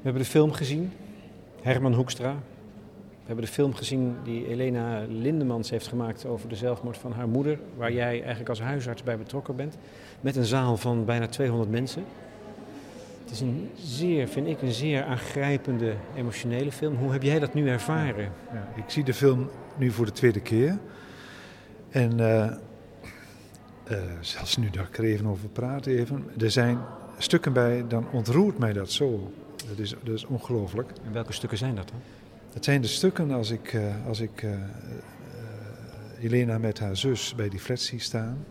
We hebben de film gezien, Herman Hoekstra. We hebben de film gezien die Elena Lindemans heeft gemaakt over de zelfmoord van haar moeder, waar jij eigenlijk als huisarts bij betrokken bent, met een zaal van bijna 200 mensen. Het is een zeer, vind ik, een zeer aangrijpende, emotionele film. Hoe heb jij dat nu ervaren? Ja, ik zie de film nu voor de tweede keer. En uh, zelfs nu dat ik er even over praat, even, er zijn stukken bij, dan ontroert mij dat zo. Dat is, dat is ongelooflijk. En welke stukken zijn dat dan? Dat zijn de stukken als ik, uh, als ik uh, uh, Elena met haar zus bij die flat zie staan.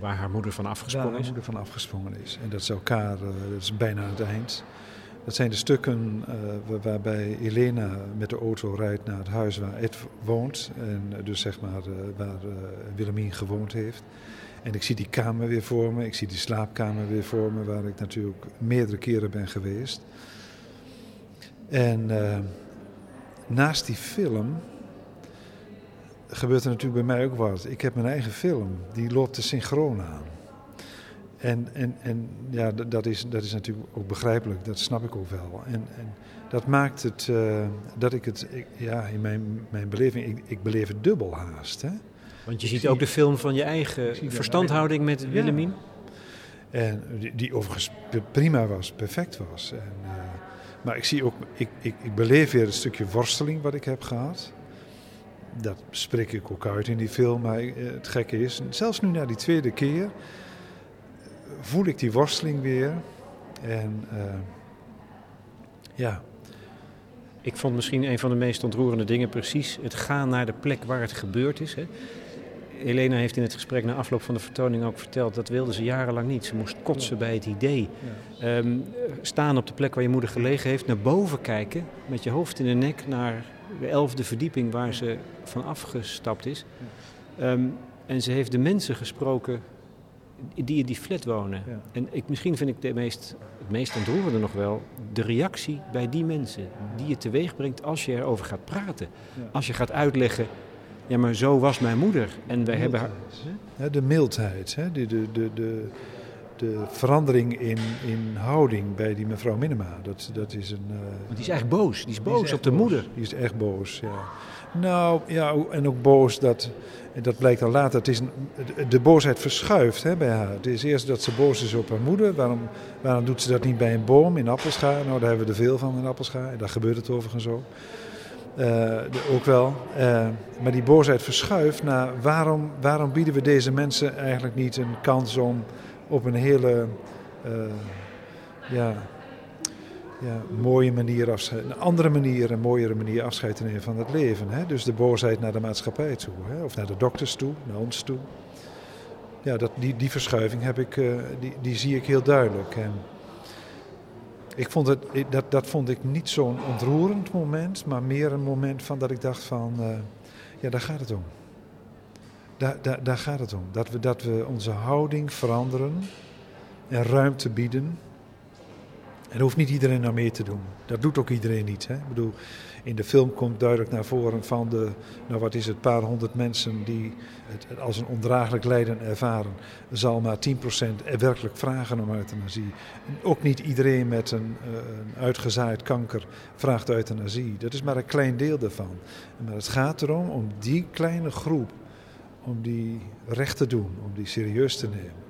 Waar haar moeder van afgesprongen Waar is? haar moeder van afgesprongen is. En dat is elkaar, dat is bijna aan het eind. Dat zijn de stukken waarbij Elena met de auto rijdt naar het huis waar Ed woont. En dus zeg maar waar Willemien gewoond heeft. En ik zie die kamer weer voor me, ik zie die slaapkamer weer voor me, waar ik natuurlijk meerdere keren ben geweest. En uh, naast die film gebeurt er natuurlijk bij mij ook wat. Ik heb mijn eigen film, die loopt de synchroon aan. En, en, en ja, dat is, dat is natuurlijk ook begrijpelijk, dat snap ik ook wel. En, en dat maakt het uh, dat ik het, ja, in mijn, mijn beleving, ik, ik beleef het dubbel haast. Hè? Want je ziet zie, ook de film van je eigen verstandhouding met ja. Willemien. En die, die, overigens prima was, perfect was. En, uh, maar ik zie ook, ik, ik, ik beleef weer een stukje worsteling wat ik heb gehad. Dat spreek ik ook uit in die film. Maar het gekke is, zelfs nu na die tweede keer voel ik die worsteling weer. En uh, ja. Ik vond misschien een van de meest ontroerende dingen precies het gaan naar de plek waar het gebeurd is. Hè. Elena heeft in het gesprek na afloop van de vertoning ook verteld dat wilde ze jarenlang niet. Ze moest kotsen bij het idee. Um, staan op de plek waar je moeder gelegen heeft, naar boven kijken met je hoofd in de nek naar de elfde verdieping waar ze van afgestapt is. Um, en ze heeft de mensen gesproken die in die flat wonen. Ja. En ik, misschien vind ik de meest, het meest ontroerende nog wel de reactie bij die mensen die je teweeg brengt als je erover gaat praten. Ja. Als je gaat uitleggen ja, maar zo was mijn moeder. En wij hebben haar. Ja, de mildheid, hè? De, de, de, de, de verandering in, in houding bij die mevrouw Minema. Dat, dat is een. Uh, die is echt boos. Die is boos die is op de boos. moeder. Die is echt boos, ja. Nou ja, en ook boos dat. En dat blijkt al later. Het is een, de boosheid verschuift hè, bij haar. Het is eerst dat ze boos is op haar moeder. Waarom, waarom doet ze dat niet bij een boom in Appelscha? Nou, daar hebben we er veel van in Appelscha. En daar gebeurt het overigens ook. De, ook wel. Uh, maar die boosheid verschuift naar waarom, waarom bieden we deze mensen eigenlijk niet een kans om op een hele uh, ja, ja, mooie manier afscheid, een andere manier, een mooiere manier afscheid te nemen van het leven. Hè? Dus de boosheid naar de maatschappij toe, hè? of naar de dokters toe, naar ons toe. Ja, dat, die, die verschuiving heb ik, die, die zie ik heel duidelijk. En, ik vond het, dat, dat vond ik niet zo'n ontroerend moment, maar meer een moment van dat ik dacht van, uh, ja, daar gaat het om. Daar, daar, daar gaat het om. Dat we, dat we onze houding veranderen en ruimte bieden. Dat hoeft niet iedereen nou mee te doen. Dat doet ook iedereen niet. Hè? Ik bedoel, in de film komt duidelijk naar voren van de, nou wat is het, paar honderd mensen die het als een ondraaglijk lijden ervaren, zal maar 10% er werkelijk vragen om euthanasie. Ook niet iedereen met een, uh, een uitgezaaid kanker vraagt euthanasie. Dat is maar een klein deel daarvan. Maar het gaat erom om die kleine groep, om die recht te doen, om die serieus te nemen.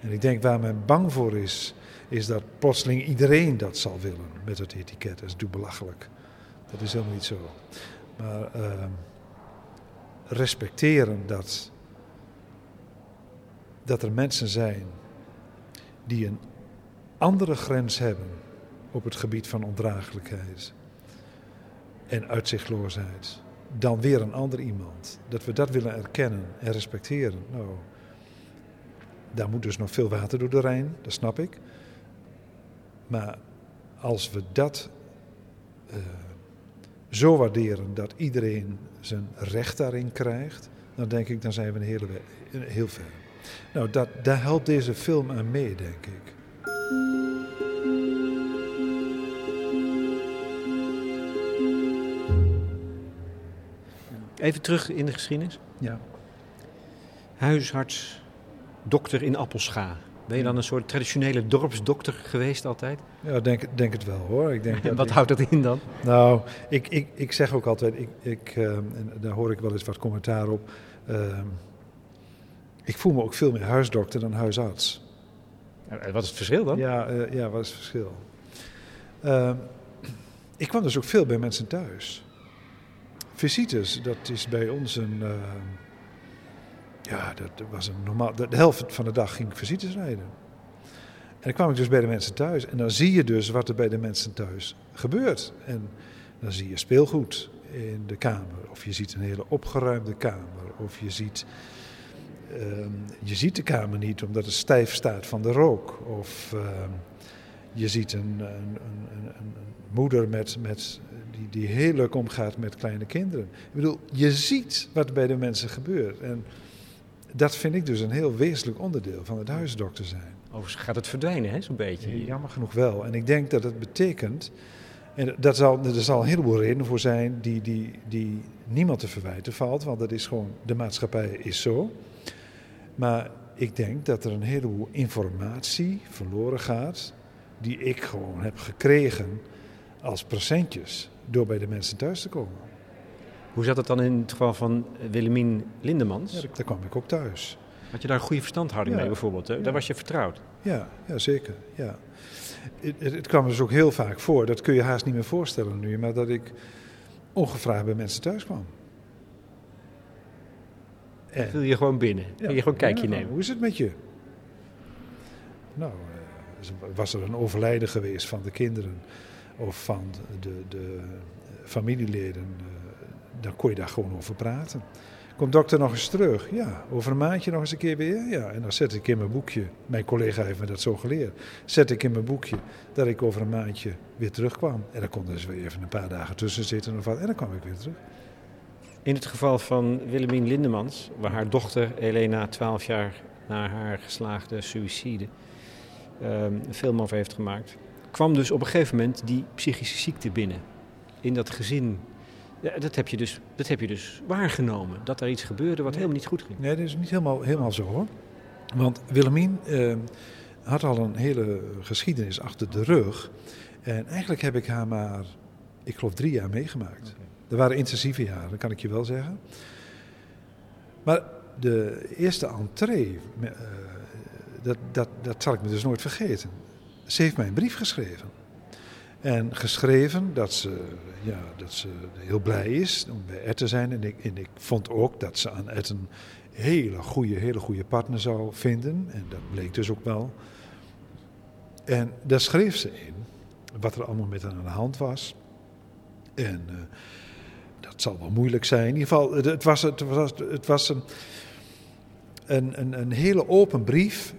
En ik denk waar men bang voor is, is dat plotseling iedereen dat zal willen met het etiket. Dat is belachelijk. Dat is helemaal niet zo. Maar uh, respecteren dat, dat er mensen zijn die een andere grens hebben op het gebied van ondraaglijkheid en uitzichtloosheid dan weer een ander iemand. Dat we dat willen erkennen en respecteren. Nou, daar moet dus nog veel water door de Rijn, dat snap ik. Maar als we dat uh, zo waarderen dat iedereen zijn recht daarin krijgt, dan denk ik, dan zijn we een hele, heel ver. Nou, dat, daar helpt deze film aan mee, denk ik. Even terug in de geschiedenis. Ja. Huisarts, dokter in Appelscha. Ben je dan een soort traditionele dorpsdokter geweest altijd? Ja, denk, denk het wel hoor. Ik denk En dat wat ik- houdt dat in dan? Nou, ik, ik, ik zeg ook altijd, ik, ik, en daar hoor ik wel eens wat commentaar op. ehm, ik voel me ook veel meer huisdokter dan huisarts. Eh, Wat is het verschil dan? Ja, eh, ja, wat is het verschil? Ik kwam dus ook veel bij mensen thuis. Visites, dat is bij ons een. Ja, dat was een normaal. De, helft van de dag ging ik visites rijden. En dan kwam ik dus bij de mensen thuis. En dan zie je dus wat er bij de mensen thuis gebeurt. En dan zie je speelgoed in de kamer. Of je ziet een hele opgeruimde kamer. Of je ziet. ehm, je ziet de kamer niet omdat het stijf staat van de rook. Of ehm, je ziet een, een, een, een, een moeder met, met, die, die heel leuk omgaat met kleine kinderen. Ik bedoel, je ziet wat bij de mensen gebeurt. En dat vind ik dus een heel wezenlijk onderdeel van het huisdokter zijn. Overigens gaat het verdwijnen, hè, zo'n beetje. Jammer genoeg wel. En ik denk dat het betekent. En dat zal, er zal een heleboel redenen voor zijn die, die, die niemand te verwijten valt. Want dat is gewoon, de maatschappij is zo. Maar ik denk dat er een heleboel informatie verloren gaat. Die ik gewoon heb gekregen als presentjes. Door bij de mensen thuis te komen. Hoe zat het dan in het geval van Willemien Lindemans? Ja, daar kwam ik ook thuis. Had je daar een goede verstandhouding Ja. mee bijvoorbeeld? Hè? Ja. Daar was je vertrouwd. Ja, ja zeker. Ja. Het, het, het kwam dus ook heel vaak voor, dat kun je haast niet meer voorstellen nu, maar dat ik ongevraagd bij mensen thuis kwam. En, Wil je gewoon binnen? Wil je gewoon een kijkje ja, nemen? Hoe is het met je? Nou, eh, was er een overlijden geweest van de kinderen of van de, de familieleden, eh, dan kon je daar gewoon over praten. Komt dokter nog eens terug? Ja. Over een maandje nog eens een keer weer? Ja. En dan zet ik in mijn boekje, mijn collega heeft me dat zo geleerd, zet ik in mijn boekje dat ik over een maandje weer terugkwam. En dan kon er dus weer even een paar dagen tussen zitten of wat. En dan kwam ik weer terug. In het geval van Willemien Lindemans, waar haar dochter Elena 12 jaar na haar geslaagde suïcide ehm, een film over heeft gemaakt, kwam dus op een gegeven moment die psychische ziekte binnen. In dat gezin. Ja, dat, heb je dus, dat heb je dus waargenomen. Dat er iets gebeurde wat helemaal niet goed ging. Nee, dat is niet helemaal, helemaal zo hoor. Want Willemien eh, had al een hele geschiedenis achter de rug. En eigenlijk heb ik haar maar, ik geloof, drie jaar meegemaakt. Er waren intensieve jaren, kan ik je wel zeggen. Maar de eerste entree, eh, dat, dat, dat zal ik me dus nooit vergeten. Ze heeft mij een brief geschreven. En geschreven dat ze, ja, dat ze heel blij is om bij Ed te zijn. En ik, en ik vond ook dat ze aan Ed een hele goede, hele goede partner zou vinden. En dat bleek dus ook wel. En daar schreef ze in wat er allemaal met haar aan de hand was. En eh, dat zal wel moeilijk zijn. In ieder geval, het, was, het was, het was een, een, een hele open brief.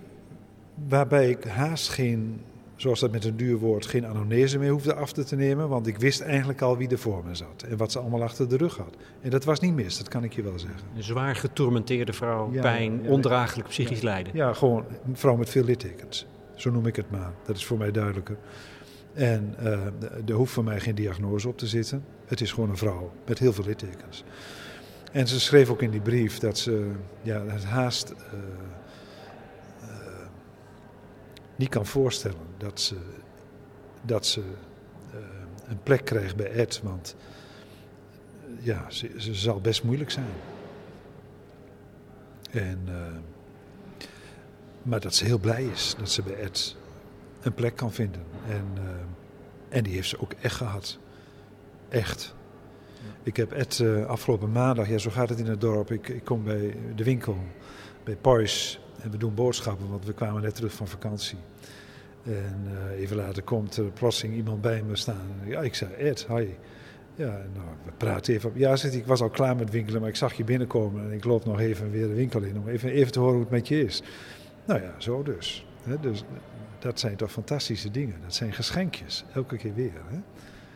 Waarbij ik haast geen, zoals dat met een duur woord, geen anamnese meer hoefde af te nemen. Want ik wist eigenlijk al wie er voor me zat. En wat ze allemaal achter de rug had. En dat was niet mis, dat kan ik je wel zeggen. Een zwaar getormenteerde vrouw, Ja, pijn, ja, ondraaglijk psychisch lijden. Ja, gewoon een vrouw met veel littekens. Zo noem ik het maar. Dat is voor mij duidelijker. En eh, er hoeft voor mij geen diagnose op te zitten. Het is gewoon een vrouw met heel veel littekens. En ze schreef ook in die brief dat ze ja, het haast eh, niet kan voorstellen dat ze, dat ze eh, een plek krijgt bij Ed. Want ja, ze, ze zal best moeilijk zijn. En, eh, maar dat ze heel blij is dat ze bij Ed een plek kan vinden. En, eh, en die heeft ze ook echt gehad. Echt. Ik heb Ed afgelopen maandag, ja zo gaat het in het dorp, ik, ik kom bij de winkel, bij Poys. En we doen boodschappen, want we kwamen net terug van vakantie. En eh, even later komt er plotseling iemand bij me staan. Ja, ik zei, Ed, hi. Ja, nou, we praten even. Ja, zegt ik was al klaar met winkelen, maar ik zag je binnenkomen. En ik loop nog even weer de winkel in om even, even te horen hoe het met je is. Nou ja, zo dus. Dus dat zijn toch fantastische dingen. Dat zijn geschenkjes, elke keer weer.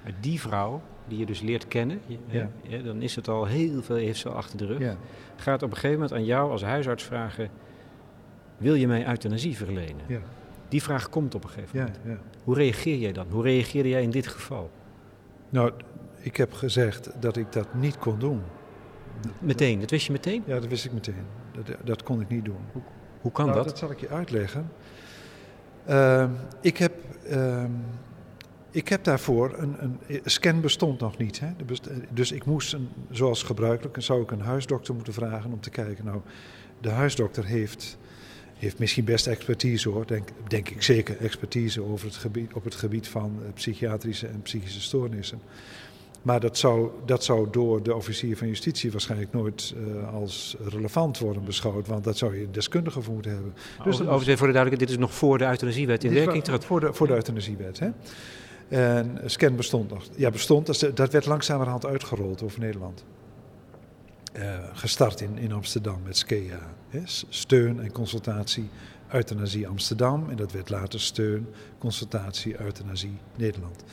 Maar die vrouw, die je dus leert kennen, je- Ja. hè, dan is het al heel veel, heeft ze al achter de rug. Ja. Gaat op een gegeven moment aan jou als huisarts vragen, wil je mij euthanasie verlenen? Ja, Die vraag komt op een gegeven moment. ja. Hoe reageer jij dan? Hoe reageerde jij in dit geval? Nou, ik heb gezegd dat ik dat niet kon doen. Meteen, dat wist je meteen? Ja, dat wist ik meteen. Dat, dat kon ik niet doen. Hoe kan nou, dat? dat zal ik je uitleggen. Ehm, ik, heb, ehm, ik heb daarvoor een, een scan bestond nog niet. Hè? Dus ik moest, een, zoals gebruikelijk, zou ik een huisdokter moeten vragen om te kijken. Nou, de huisdokter heeft, heeft misschien best expertise hoor, denk, denk ik zeker expertise over het gebied, op het gebied van eh, psychiatrische en psychische stoornissen. Maar dat zou, dat zou door de officier van justitie waarschijnlijk nooit uh, als relevant worden beschouwd. Want dat zou je deskundige voor moeten hebben. Dus over, over voor de duidelijkheid, dit is nog voor de euthanasiewet in werking trad. Voor de, voor de euthanasiewet, hè. En scan bestond nog. Ja, bestond. Dat werd langzamerhand uitgerold over Nederland. Uh, gestart in, in Amsterdam met SKEA. Steun en consultatie euthanasie Amsterdam. En dat werd later steun, consultatie, euthanasie Nederland.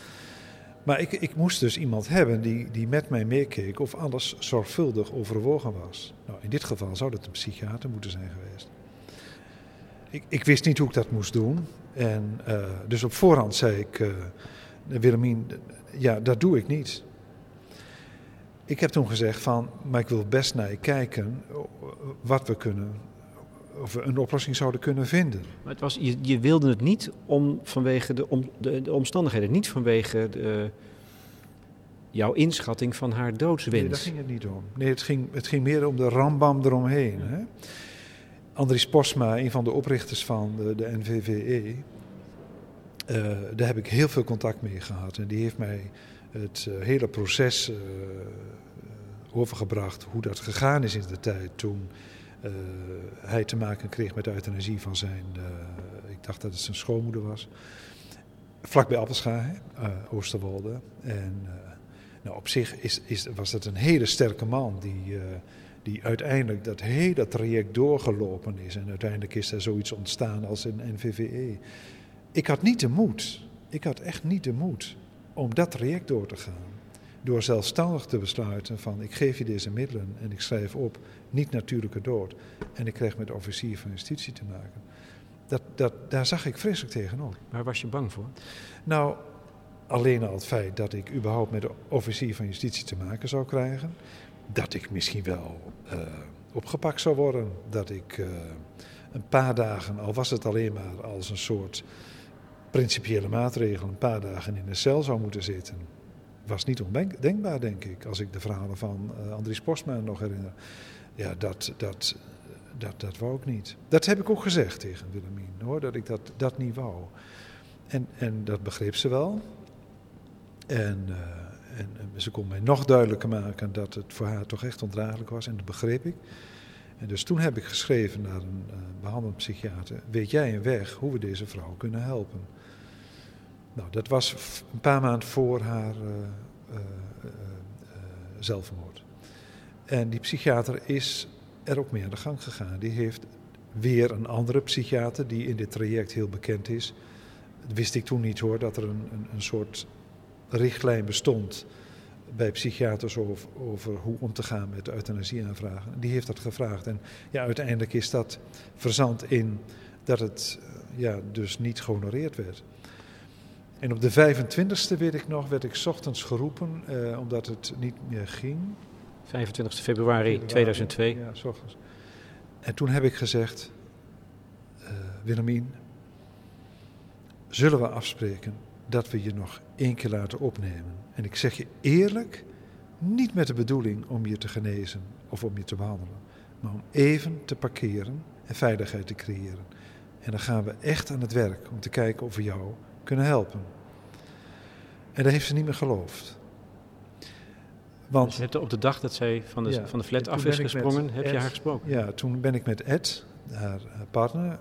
Maar ik, ik moest dus iemand hebben die, die met mij meekeek of alles zorgvuldig overwogen was. Nou, in dit geval zou dat een psychiater moeten zijn geweest. Ik, ik wist niet hoe ik dat moest doen. En uh, dus op voorhand zei ik, uh, Willemien, ja, dat doe ik niet. Ik heb toen gezegd van, maar ik wil best naar je kijken wat we kunnen, of we een oplossing zouden kunnen vinden. Maar het was, je, je wilde het niet om, vanwege de, om, de, de omstandigheden, niet vanwege de, jouw inschatting van haar doodswens. Nee, daar ging het niet om. Nee, het ging, het ging meer om de rambam eromheen. Hè? Andries Posma, een van de oprichters van de, de NVVE, uh, daar heb ik heel veel contact mee gehad. En die heeft mij het uh, hele proces uh, overgebracht, hoe dat gegaan is in de tijd toen hij te maken kreeg met de euthanasie van zijn, ik dacht dat het zijn schoonmoeder was, vlakbij Appelscha, uh, Oosterwolde. En nou, op zich is, is, was dat een hele sterke man die, die uiteindelijk dat hele traject doorgelopen is. En uiteindelijk is er zoiets ontstaan als een NVVE. Ik had niet de moed, ik had echt niet de moed om dat traject door te gaan. Door zelfstandig te besluiten van ik geef je deze middelen en ik schrijf op niet natuurlijke dood. En ik kreeg met officier van justitie te maken. Dat, dat, daar zag ik vreselijk tegenop. Waar was je bang voor? Nou, alleen al het feit dat ik überhaupt met de officier van justitie te maken zou krijgen. Dat ik misschien wel uh, opgepakt zou worden. Dat ik uh, een paar dagen, al was het alleen maar als een soort principiële maatregel, een paar dagen in een cel zou moeten zitten was niet ondenkbaar, denk ik, als ik de verhalen van uh, Andries Postma nog herinner. Ja, dat, dat, dat, dat wou ik niet. Dat heb ik ook gezegd tegen Willemien, hoor, dat ik dat, dat niet wou. En, en dat begreep ze wel. En, uh, en, en, ze kon mij nog duidelijker maken dat het voor haar toch echt ondraaglijk was. En dat begreep ik. En dus toen heb ik geschreven naar een uh, behandelend psychiater: Weet jij een weg hoe we deze vrouw kunnen helpen? Nou, dat was een paar maanden voor haar uh, uh, zelfmoord. En die psychiater is er ook mee aan de gang gegaan. Die heeft weer een andere psychiater die in dit traject heel bekend is. Dat wist ik toen niet hoor, dat er een, een, een soort richtlijn bestond bij psychiaters over, over, hoe om te gaan met euthanasieaanvragen. Die heeft dat gevraagd. En ja, uiteindelijk is dat verzand in dat het ja, dus niet gehonoreerd werd. En op de 25e, weet ik nog, werd ik ochtends geroepen, eh, omdat het niet meer ging. 25 februari, 2002. Ja, s ochtends. En toen heb ik gezegd, uh, Willemien, zullen we afspreken dat we je nog één keer laten opnemen? En ik zeg je eerlijk, niet met de bedoeling om je te genezen of om je te behandelen, maar om even te parkeren en veiligheid te creëren. En dan gaan we echt aan het werk om te kijken of we jou kunnen helpen. En dat heeft ze niet meer geloofd. Want, dus je op de dag dat zij van de, van de flat af is gesprongen, heb je haar gesproken? Ja, toen ben ik met Ed, haar partner,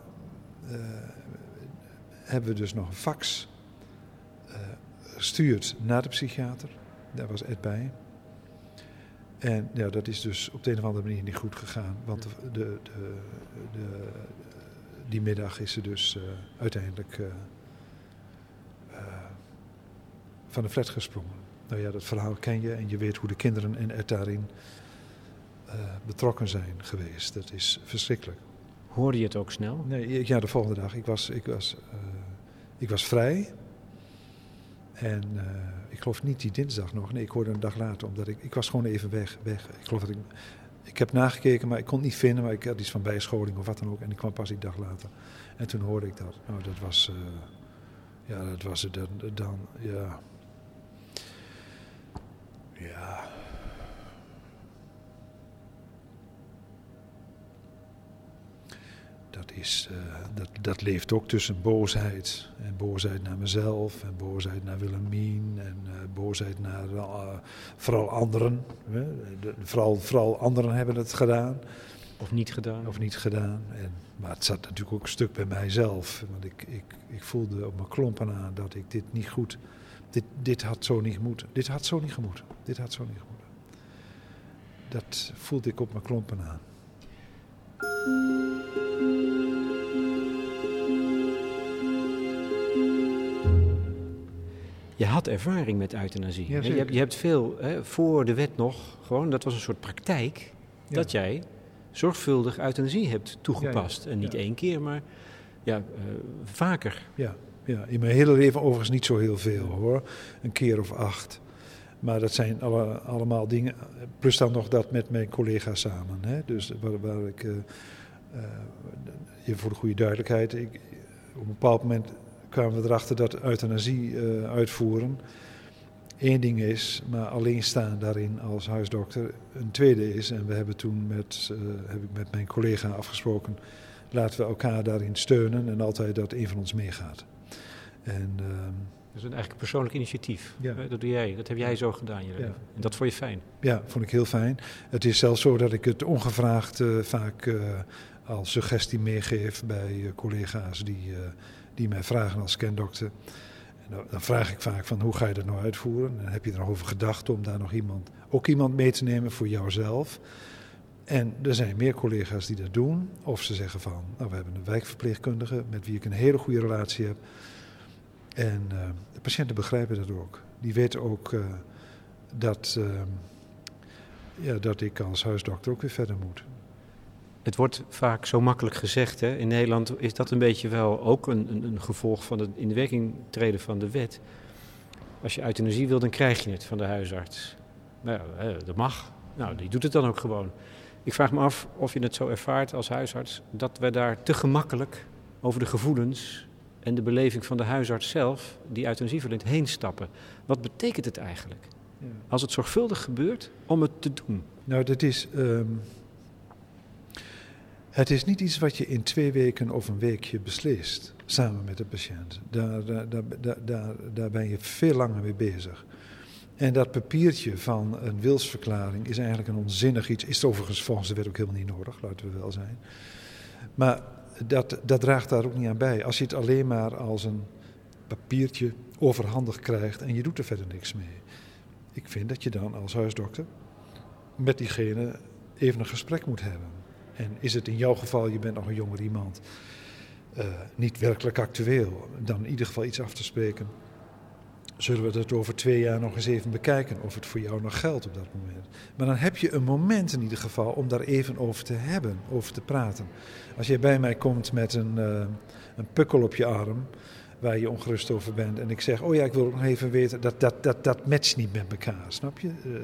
uh, hebben we dus nog een fax uh, gestuurd naar de psychiater. Daar was Ed bij. En ja, dat is dus op de een of andere manier niet goed gegaan. Want de, de, de, de die middag is ze dus uh, uiteindelijk van de flat gesprongen. Nou ja, dat verhaal ken je en je weet hoe de kinderen en Ed daarin uh, betrokken zijn geweest. Dat is verschrikkelijk. Hoorde je het ook snel? Nee, ja, de volgende dag. Ik was, ik was, uh, ik was vrij. En uh, ik geloof niet die dinsdag nog. Nee, ik hoorde een dag later, omdat ik, ik was gewoon even weg. weg. Ik geloof dat ik Ik heb nagekeken, maar ik kon het niet vinden. Maar ik had iets van bijscholing of wat dan ook. En ik kwam pas die dag later. En toen hoorde ik dat. Nou, dat was... Ja, dat was het dan, dan. Ja. Ja. Dat, is, uh, dat, dat leeft ook tussen boosheid. En boosheid naar mezelf. En boosheid naar Willemien. En uh, boosheid naar uh, vooral anderen. De, vooral, vooral anderen hebben het gedaan. Of niet gedaan. Of niet gedaan. En, maar het zat natuurlijk ook een stuk bij mijzelf. Want ik, ik, ik voelde op mijn klompen aan dat ik dit niet goed... Dit, dit had zo niet moeten. Dit had zo niet gemoeten. Dit had zo niet gemoeten. Dat voelde ik op mijn klompen aan. Je had ervaring met euthanasie. je, hebt, je hebt veel, hè, voor de wet nog, gewoon, dat was een soort praktijk, dat jij zorgvuldig euthanasie hebt toegepast. En niet één keer, maar ja, uh, vaker. Ja. Ja, in mijn hele leven overigens niet zo heel veel hoor. Een keer of acht. Maar dat zijn alle, allemaal dingen. Plus dan nog dat met mijn collega's samen. Hè? Dus waar, waar ik. Uh, voor de goede duidelijkheid. Ik, op een bepaald moment kwamen we erachter dat euthanasie uh, uitvoeren één ding is, maar alleen staan daarin als huisdokter een tweede is. En we hebben toen met, heb ik met mijn collega afgesproken, laten we elkaar daarin steunen en altijd dat een van ons meegaat. En, uh, dat is een eigenlijk persoonlijk initiatief. Ja. Dat doe jij, dat heb jij zo gedaan. Je ja. En dat vond je fijn? Ja, vond ik heel fijn. Het is zelfs zo dat ik het ongevraagd uh, vaak uh, als suggestie meegeef bij collega's die, die mij vragen als skandokter. Dan vraag ik vaak van hoe ga je dat nou uitvoeren? En heb je er nog over gedacht om daar nog iemand, ook iemand mee te nemen voor jouzelf? En er zijn meer collega's die dat doen. Of ze zeggen van, nou we hebben een wijkverpleegkundige met wie ik een hele goede relatie heb. En uh, de patiënten begrijpen dat ook. Die weten ook uh, dat, uh, ja, dat ik als huisdokter ook weer verder moet. Het wordt vaak zo makkelijk gezegd. Hè? In Nederland is dat een beetje wel ook een, een, een gevolg van het in de werking treden van de wet. Als je euthanasie wil, dan krijg je het van de huisarts. Nou ja, dat mag. Nou, die doet het dan ook gewoon. Ik vraag me af of je het zo ervaart als huisarts dat we daar te gemakkelijk over de gevoelens en de beleving van de huisarts zelf, die euthanasie verleent, heen stappen. Wat betekent het eigenlijk? Als het zorgvuldig gebeurt om het te doen. Nou, dat is. Um het is niet iets wat je in twee weken of een weekje beslist, samen met de patiënt. Daar, daar, daar, daar, daar ben je veel langer mee bezig. En dat papiertje van een wilsverklaring is eigenlijk een onzinnig iets. Is overigens volgens de wet ook helemaal niet nodig, laten we wel zijn. Maar dat, dat draagt daar ook niet aan bij. Als je het alleen maar als een papiertje overhandig krijgt en je doet er verder niks mee. Ik vind dat je dan als huisdokter met diegene even een gesprek moet hebben. En is het in jouw geval, je bent nog een jonger iemand, uh, niet werkelijk actueel, dan in ieder geval iets af te spreken. Zullen we dat over twee jaar nog eens even bekijken of het voor jou nog geldt op dat moment. Maar dan heb je een moment in ieder geval om daar even over te hebben, over te praten. Als je bij mij komt met een, uh, een pukkel op je arm, waar je ongerust over bent. En ik zeg, oh ja, ik wil nog even weten, dat, dat, dat, dat matcht niet met elkaar, snap je? Uh,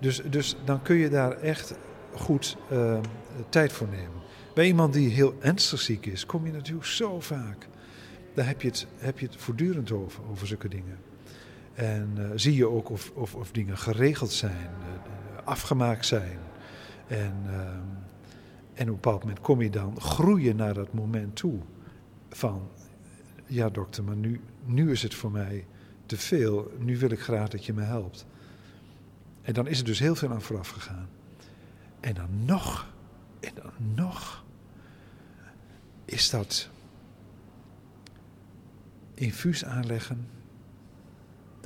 dus, dus dan kun je daar echt goed uh, tijd voor nemen. Bij iemand die heel ernstig ziek is, kom je natuurlijk zo vaak. Daar heb je het, heb je het voortdurend over, over zulke dingen. En uh, zie je ook of, of, of dingen geregeld zijn, uh, afgemaakt zijn. En, en op een bepaald moment kom je dan groeien naar dat moment toe. Van, ja dokter, maar nu, nu is het voor mij te veel. Nu wil ik graag dat je me helpt. En dan is er dus heel veel aan vooraf gegaan. En dan nog, en dan nog, is dat infuus aanleggen.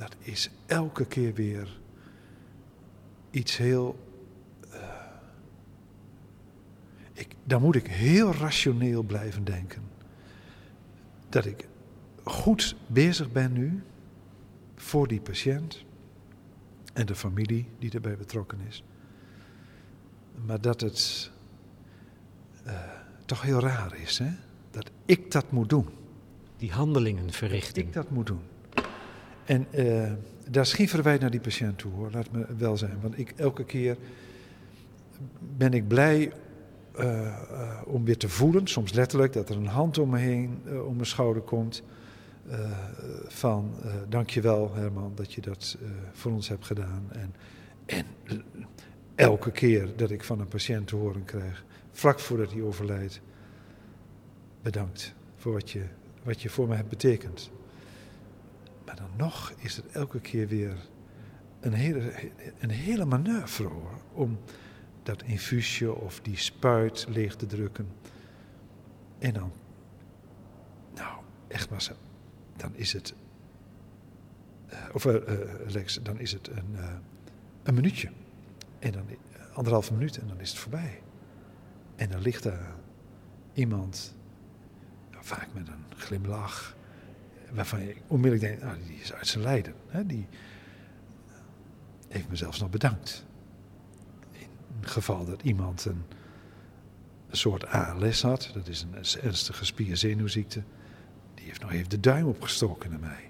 Dat is elke keer weer iets heel. Uh, ik, dan moet ik heel rationeel blijven denken. Dat ik goed bezig ben nu voor die patiënt en de familie die erbij betrokken is. Maar dat het uh, toch heel raar is, hè? Dat ik dat moet doen. Die handelingen verrichten. Dat ik dat moet doen. En uh, daar geen verwijt naar die patiënt toe, hoor. Laat me wel zijn. Want ik elke keer ben ik blij uh, uh, om weer te voelen, soms letterlijk, dat er een hand om me heen, om mijn schouder komt. van dankjewel Herman dat je dat voor ons hebt gedaan. En, en elke keer dat ik van een patiënt te horen krijg, vlak voordat hij overlijdt, bedankt voor wat je, wat je voor me hebt betekend. Maar dan nog is het elke keer weer een hele, een hele manoeuvre om dat infuusje of die spuit leeg te drukken. En dan, nou, echt maar zo, dan is het, uh, of uh, Lex, dan is het een, een minuutje. En dan anderhalve minuut en dan is het voorbij. En dan ligt daar iemand, nou, vaak met een glimlach, waarvan je onmiddellijk denkt, nou, die is uit zijn lijden. Hè? Die heeft me zelfs nog bedankt geval dat iemand een, een soort ALS had, dat is een ernstige spierzenuwziekte, die heeft nog even de duim opgestoken naar mij.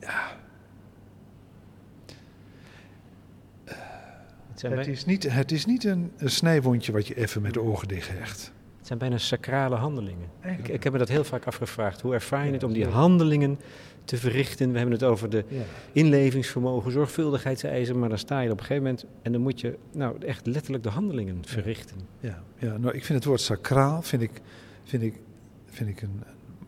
Ja. Het, is niet, het is niet een, een snijwondje wat je even met de ogen dicht hecht. Het zijn bijna sacrale handelingen. Ik, ik, heb me dat heel vaak afgevraagd. Hoe ervaar je het om die handelingen te verrichten? We hebben het over de inlevingsvermogen, zorgvuldigheidseisen, maar dan sta je op een gegeven moment en dan moet je nou echt letterlijk de handelingen verrichten. Ja, ja nou, ik vind het woord sacraal vind ik, vind ik, vind ik een,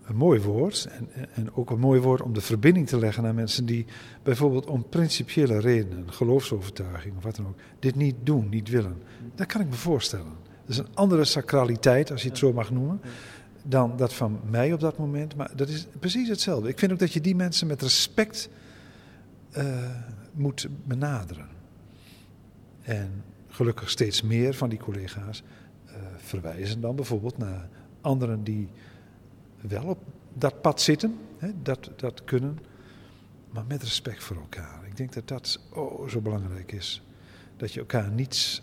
een mooi woord. En, en ook een mooi woord om de verbinding te leggen naar mensen die bijvoorbeeld om principiële redenen, geloofsovertuiging of wat dan ook, dit niet doen, niet willen. Dat kan ik me voorstellen. Dat is een andere sacraliteit, als je het zo mag noemen, dan dat van mij op dat moment. Maar dat is precies hetzelfde. Ik vind ook dat je die mensen met respect uh, moet benaderen. En gelukkig steeds meer van die collega's uh, verwijzen dan bijvoorbeeld naar anderen die wel op dat pad zitten, hè, dat, dat kunnen, maar met respect voor elkaar. Ik denk dat dat oh, zo belangrijk is. Dat je elkaar niets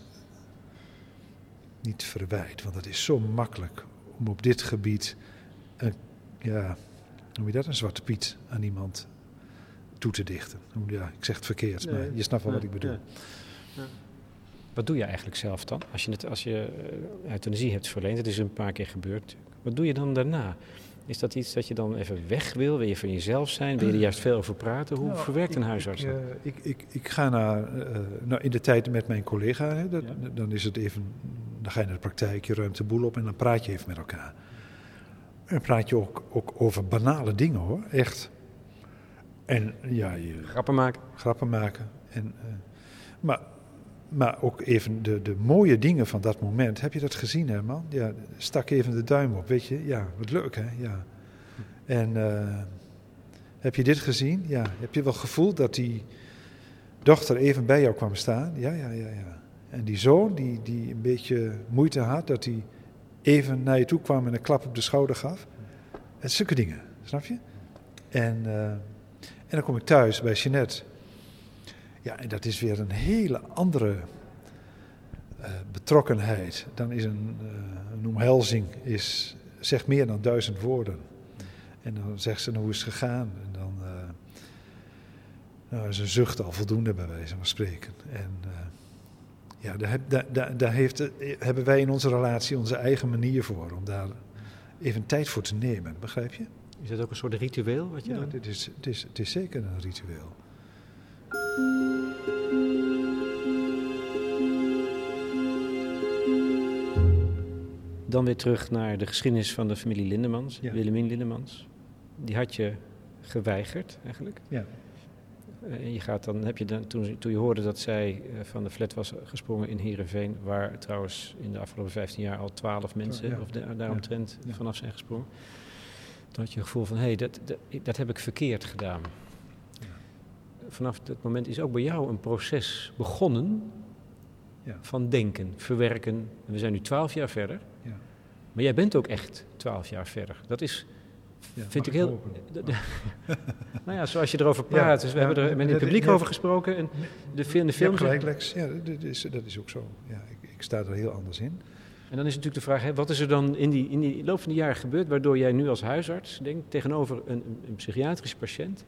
niet verwijt. Want het is zo makkelijk om op dit gebied, een, ja, noem je dat, een zwarte piet aan iemand toe te dichten. Ja, ik zeg het verkeerd, maar je snapt wel wat ik bedoel. Ja. Wat doe je eigenlijk zelf dan? Als je, het, als je uh, euthanasie hebt verleend, het is een paar keer gebeurd. Wat doe je dan daarna? Is dat iets dat je dan even weg wil? Wil je van jezelf zijn? Wil je er juist veel over praten? Hoe nou, verwerkt een huisarts ik, uh, ik, ik, ik, ga naar, uh, nou, in de tijd met mijn collega, hè, dat, dan is het even dan ga je naar de praktijk, je ruimt de boel op en dan praat je even met elkaar. En praat je ook, ook over banale dingen hoor, echt. En ja, je, grappen maken. Grappen maken. En, uh, maar, maar ook even de, de mooie dingen van dat moment. Heb je dat gezien, hè, man? Ja, stak even de duim op, weet je? Ja, wat leuk, hè? Ja. En uh, heb je dit gezien? Ja. Heb je wel gevoeld dat die dochter even bij jou kwam staan? Ja, ja, ja, ja. En die zoon, die, die een beetje moeite had, dat hij even naar je toe kwam en een klap op de schouder gaf. En zulke dingen, snap je? En, uh, en dan kom ik thuis bij Jeanette. Ja, en dat is weer een hele andere uh, betrokkenheid. Dan is een, uh, een omhelzing, is, zegt meer dan duizend woorden. En dan zegt ze, nou, hoe is het gegaan? En dan nou, is een zucht al voldoende bij wijze van spreken. En ja, daar, daar, daar heeft, hebben wij in onze relatie onze eigen manier voor om daar even tijd voor te nemen, begrijp je? Is dat ook een soort ritueel wat je ja, Dit is, het, is, het is zeker een ritueel. Dan weer terug naar de geschiedenis van de familie Lindemans, ja. Willemien Lindemans. Die had je geweigerd eigenlijk. Ja. En eh, je gaat dan, heb je dan, toen, toen je hoorde dat zij eh, van de flat was gesprongen in Heerenveen, waar trouwens in de afgelopen 15 jaar al 12 mensen ja. of de, daaromtrent ja. vanaf zijn gesprongen. Dan had je het gevoel van, hé, hey, dat, dat, dat, heb ik verkeerd gedaan. Ja. Vanaf dat moment is ook bij jou een proces begonnen van denken, verwerken. we zijn nu 12 jaar verder. Maar jij bent ook echt 12 jaar verder. Dat is ja, vind ik heel. nou ja, zoals je erover praat. dus we hebben er met het publiek over gesproken. En de, de films. gelijk, Lex. Ja, dat is, dat is ook zo. Ja, ik, ik, sta er heel anders in. En dan is natuurlijk de vraag: hè, wat is er dan in die, in die loop van de jaren gebeurd. waardoor jij nu als huisarts denkt tegenover een, een psychiatrische patiënt.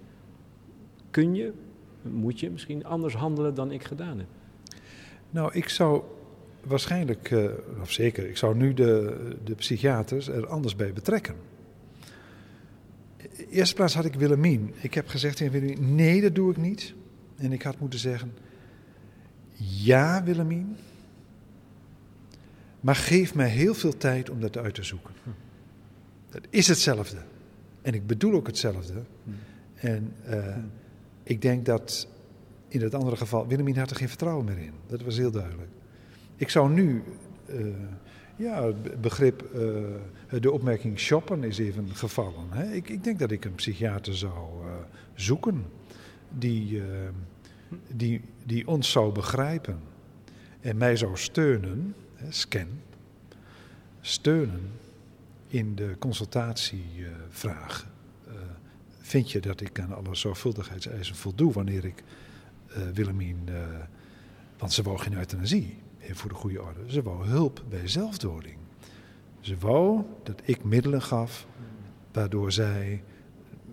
kun je, moet je misschien anders handelen dan ik gedaan heb? Nou, ik zou waarschijnlijk, uh, of zeker, ik zou nu de, de psychiaters er anders bij betrekken. In eerste plaats had ik Willemien. Ik heb gezegd tegen Willemien, nee, dat doe ik niet. En ik had moeten zeggen, ja Willemien, maar geef mij heel veel tijd om dat uit te zoeken. Dat is hetzelfde. En ik bedoel ook hetzelfde. En uh, ik denk dat in het andere geval, Willemien had er geen vertrouwen meer in. Dat was heel duidelijk. Ik zou nu, uh, ja, het begrip, uh, de opmerking shoppen is even gevallen. Hè? Ik, ik, denk dat ik een psychiater zou zoeken die, die, die ons zou begrijpen en mij zou steunen, hè, scan, steunen in de consultatievraag. vind je dat ik aan alle zorgvuldigheidseisen voldoe wanneer ik Willemien, want ze wou geen euthanasie, voor de goede orde. Ze wou hulp bij zelfdoding. Ze wou dat ik middelen gaf, waardoor zij,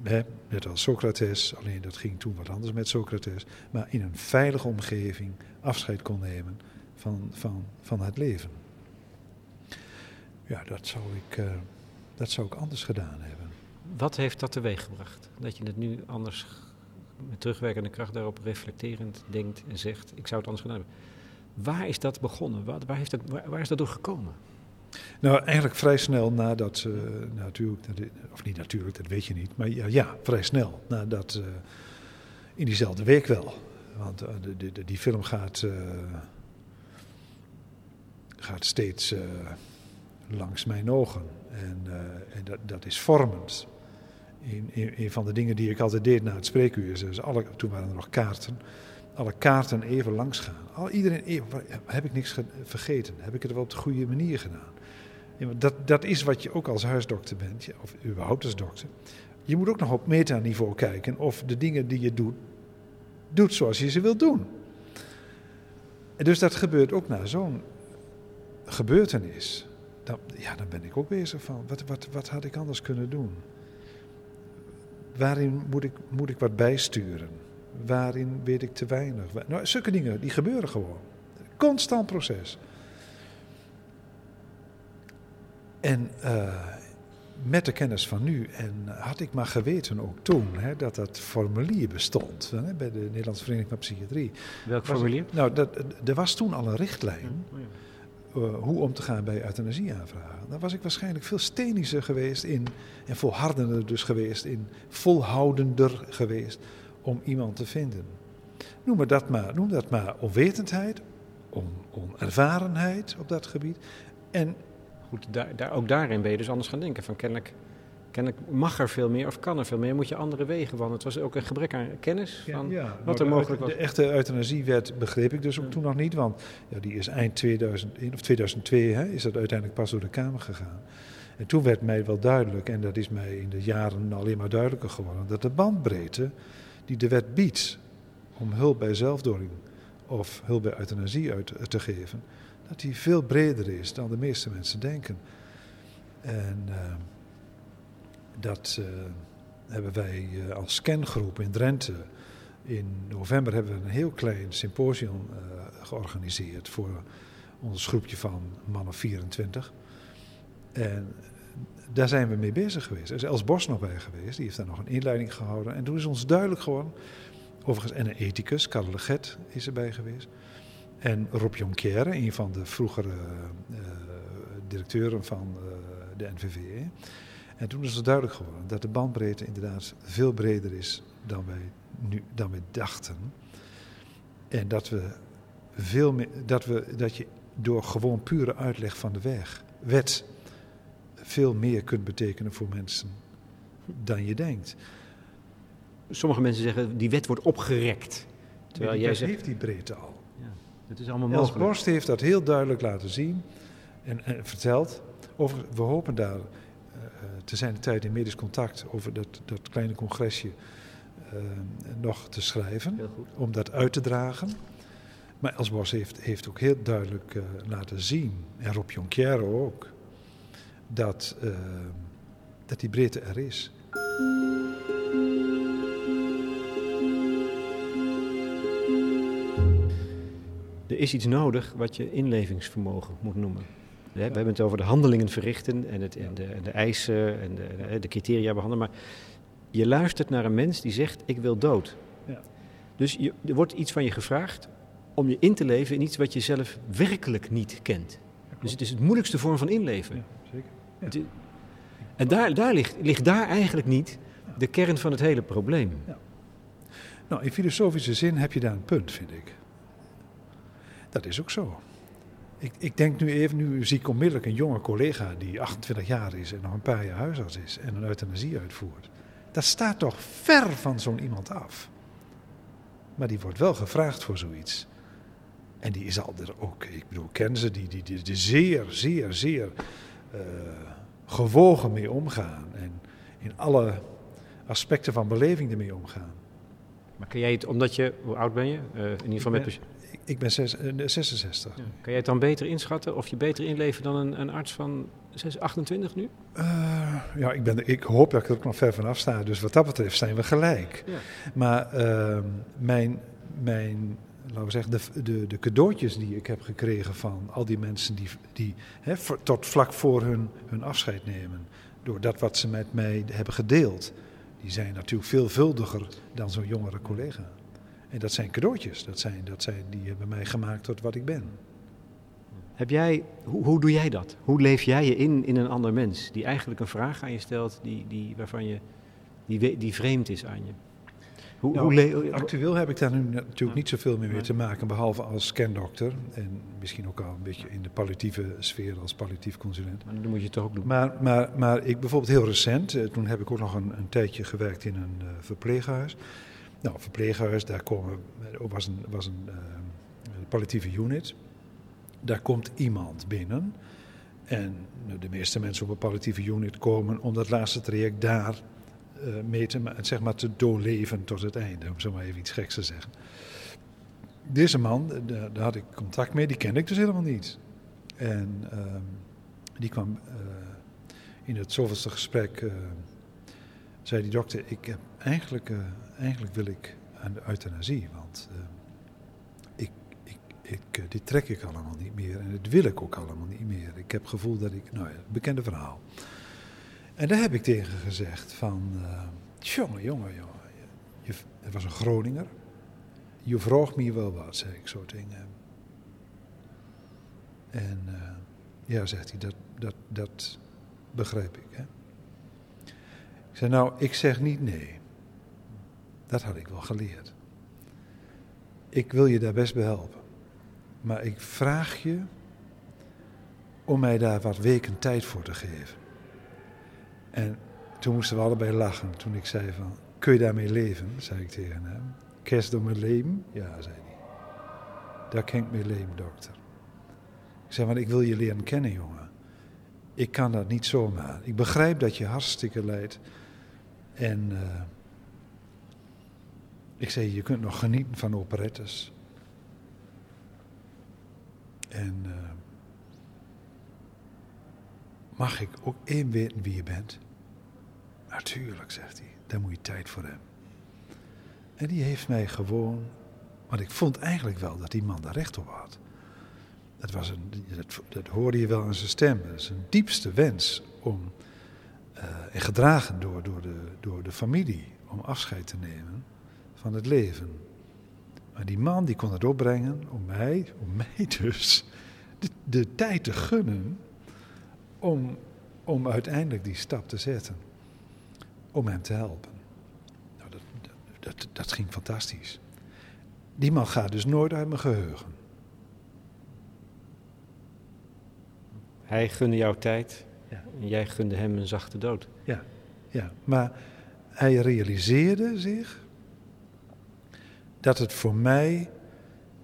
hè, net als Socrates, alleen dat ging toen wat anders met Socrates, maar in een veilige omgeving afscheid kon nemen van, van, van het leven. Ja, dat zou, ik, uh, dat zou ik anders gedaan hebben. Wat heeft dat teweeggebracht? Dat je het nu anders met terugwerkende kracht daarop reflecterend denkt en zegt: Ik zou het anders gedaan hebben. Waar is dat begonnen? Waar, heeft het, waar, is dat door gekomen? Nou, eigenlijk vrij snel nadat, uh, natuurlijk, of niet natuurlijk, dat weet je niet, maar ja, ja vrij snel nadat, uh, in diezelfde week wel. Want uh, de, de, die film gaat, gaat steeds langs mijn ogen. En, en dat, dat is vormend een, van de dingen die ik altijd deed na het spreekuur dus alle, toen waren er nog kaarten, alle kaarten even langs gaan. Al, iedereen even, heb ik niks vergeten? Heb ik het wel op de goede manier gedaan? Dat, dat is wat je ook als huisdokter bent, of überhaupt als dokter. Je moet ook nog op metaniveau kijken of de dingen die je doet, doet zoals je ze wilt doen. En dus dat gebeurt ook na zo'n gebeurtenis. Ja, dan ben ik ook bezig van, wat, wat, wat had ik anders kunnen doen? Waarin moet ik, moet ik wat bijsturen? Waarin weet ik te weinig? Nou, zulke dingen, die gebeuren gewoon. Constant proces. En uh, met de kennis van nu, en had ik maar geweten ook toen, hè, dat dat formulier bestond hè, bij de Nederlandse Vereniging van Psychiatrie. Welk formulier? nou, dat, er was toen al een richtlijn. Oh, ja. Uh, hoe om te gaan bij euthanasieaanvragen. Dan was ik waarschijnlijk veel stenischer geweest in, en volhardender dus geweest in, volhoudender geweest om iemand te vinden. Noem, maar dat, maar, noem dat maar onwetendheid, on, onervarenheid op dat gebied. En Goed, daar, daar, ook daarin ben je dus anders gaan denken. Van kennelijk Kennelijk mag er veel meer of kan er veel meer, moet je andere wegen Want Het was ook een gebrek aan kennis van ja, wat er mogelijk was. De echte euthanasiewet begreep ik dus ook toen nog niet, want ja, die is eind 2001 of 2002 hè, is dat uiteindelijk pas door de Kamer gegaan. En toen werd mij wel duidelijk, en dat is mij in de jaren alleen maar duidelijker geworden, dat de bandbreedte die de wet biedt om hulp bij zelfdoding of hulp bij euthanasie uit te geven, dat die veel breder is dan de meeste mensen denken. En... Uh, dat uh, hebben wij uh, als scangroep in Drenthe. In november hebben we een heel klein symposium georganiseerd voor ons groepje van mannen 24. En daar zijn we mee bezig geweest. Er is Els Bos nog bij geweest, die heeft daar nog een inleiding gehouden. En toen is ons duidelijk geworden, overigens, en een ethicus, Karel Leget is erbij geweest. En Rob Jonquière, een van de vroegere directeuren van de NVVE. En toen is het duidelijk geworden dat de bandbreedte inderdaad veel breder is dan wij, nu, dan dachten. En dat, we veel meer, dat, we, dat je door gewoon pure uitleg van de weg, wet veel meer kunt betekenen voor mensen dan je denkt. Sommige mensen zeggen die wet wordt opgerekt. Terwijl jij zegt, heeft die breedte al. Ja, dat is allemaal mogelijk. Els Borst heeft dat heel duidelijk laten zien en, en verteld. We hopen daar te zijn de tijd in medisch contact over dat, dat kleine congresje uh, nog te schrijven. Om dat uit te dragen. Maar Elsbos heeft, heeft ook heel duidelijk uh, laten zien, en Rob Jonquière ook, dat, uh, dat die breedte er is. Er is iets nodig wat je inlevingsvermogen moet noemen. We hebben het over de handelingen verrichten en, het, en, de, en de, eisen en de, de, criteria behandelen. Maar je luistert naar een mens die zegt: Ik wil dood. Ja. Dus je, er wordt iets van je gevraagd om je in te leven in iets wat je zelf werkelijk niet kent. Dus het is het moeilijkste vorm van inleven. Ja. En daar, daar ligt, ligt daar eigenlijk niet de kern van het hele probleem. Ja. Nou, in filosofische zin heb je daar een punt, vind ik. Dat is ook zo. Ik, ik denk nu even, nu zie ik onmiddellijk een jonge collega die 28 jaar is en nog een paar jaar huisarts is en een euthanasie uitvoert. Dat staat toch ver van zo'n iemand af. Maar die wordt wel gevraagd voor zoiets. En die is al er ook, ik bedoel, kennen ze die, die, die, zeer, zeer, zeer uh, gewogen mee omgaan. En in alle aspecten van beleving ermee omgaan. Maar kun jij het, omdat je, hoe oud ben je? Uh, in ieder geval met... Ik, ben zes, 66. Ja. Kan jij het dan beter inschatten of je beter inleven dan een, een arts van 28 nu? Uh, ja, ik, ben, ik hoop dat ik er ook nog ver vanaf sta. Dus wat dat betreft zijn we gelijk. Ja. Maar uh, mijn, mijn laten we zeggen, de, de, de, cadeautjes die ik heb gekregen van al die mensen die, die hè, tot vlak voor hun, hun afscheid nemen, door dat wat ze met mij hebben gedeeld, die zijn natuurlijk veelvuldiger dan zo'n jongere collega. En dat zijn cadeautjes, dat zijn, dat zijn, die hebben mij gemaakt tot wat ik ben. Heb jij, hoe, hoe doe jij dat? Hoe leef jij je in in een ander mens die eigenlijk een vraag aan je stelt die, die, waarvan je, die, die vreemd is aan je? Hoe, nou, actueel heb ik daar nu natuurlijk niet zoveel meer mee te maken, behalve als scandokter. En misschien ook al een beetje in de palliatieve sfeer als palliatief consulent. Maar dat moet je toch ook doen. Maar, maar, maar ik bijvoorbeeld heel recent, eh, toen heb ik ook nog een, een tijdje gewerkt in een uh, verpleeghuis. Nou, verpleeghuis, daar komen, was een, was een uh, palliatieve unit. Daar komt iemand binnen. En de meeste mensen op een palliatieve unit komen om dat laatste traject daar mee te, zeg maar, te doorleven tot het einde, om zo maar even iets geks te zeggen. Deze man, daar, daar had ik contact mee, die kende ik dus helemaal niet. En uh, die kwam uh, in het zoveelste gesprek, zei die dokter, ik heb eigenlijk, eigenlijk wil ik aan de euthanasie, want ik, ik, ik, dit trek ik allemaal niet meer en dat wil ik ook allemaal niet meer. Ik heb het gevoel dat ik, nou ja, bekende verhaal. En daar heb ik tegen gezegd van, uh, jongen, jongen, jongen. Het was een Groninger. Je vroeg me wel wat, zei ik tegen hem. En uh, ja, zegt hij, dat, dat, dat begrijp ik. Hè? Ik zei, nou, ik zeg niet nee. Dat had ik wel geleerd. Ik wil je daar best bij helpen. Maar ik vraag je om mij daar wat weken tijd voor te geven. En toen moesten we allebei lachen. Toen ik zei van, kun je daarmee leven? zei ik tegen hem. Kerst door mijn leven? Ja, zei hij. Daar kan ik mee leven, dokter. Ik zei, maar ik wil je leren kennen, jongen. Ik kan dat niet zomaar. Ik begrijp dat je hartstikke lijdt. En uh, ik zei, je kunt nog genieten van operettes. En uh, mag ik ook één weten wie je bent? Natuurlijk, zegt hij, daar moet je tijd voor hebben. En die heeft mij gewoon, want ik vond eigenlijk wel dat die man daar recht op had. Dat, was een, dat, hoorde je wel aan zijn stem. Dat een diepste wens om, uh, en gedragen door, door, de, door de familie, om afscheid te nemen van het leven. Maar die man die kon het opbrengen om mij, om mij dus, de, de tijd te gunnen om, om uiteindelijk die stap te zetten om hem te helpen. Nou, dat, dat, dat, ging fantastisch. Die man gaat dus nooit uit mijn geheugen. Hij gunde jou tijd ja. en jij gunde hem een zachte dood. Ja, ja, maar hij realiseerde zich dat het voor mij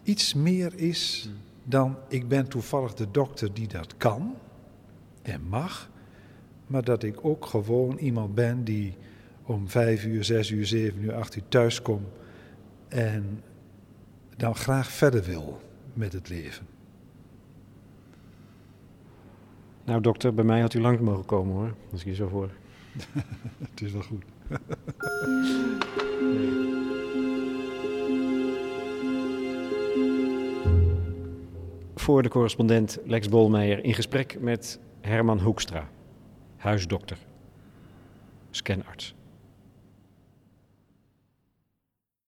iets meer is hmm. dan ik ben toevallig de dokter die dat kan en mag maar dat ik ook gewoon iemand ben die om vijf uur, zes uur, zeven uur, acht uur thuis kom en dan graag verder wil met het leven. Nou dokter, bij mij had u lang mogen komen hoor, als ik je zo voor. het is wel goed. Vilvoorde-correspondent Lex Bolmeijer in gesprek met Herman Hoekstra, huisdokter, scanarts.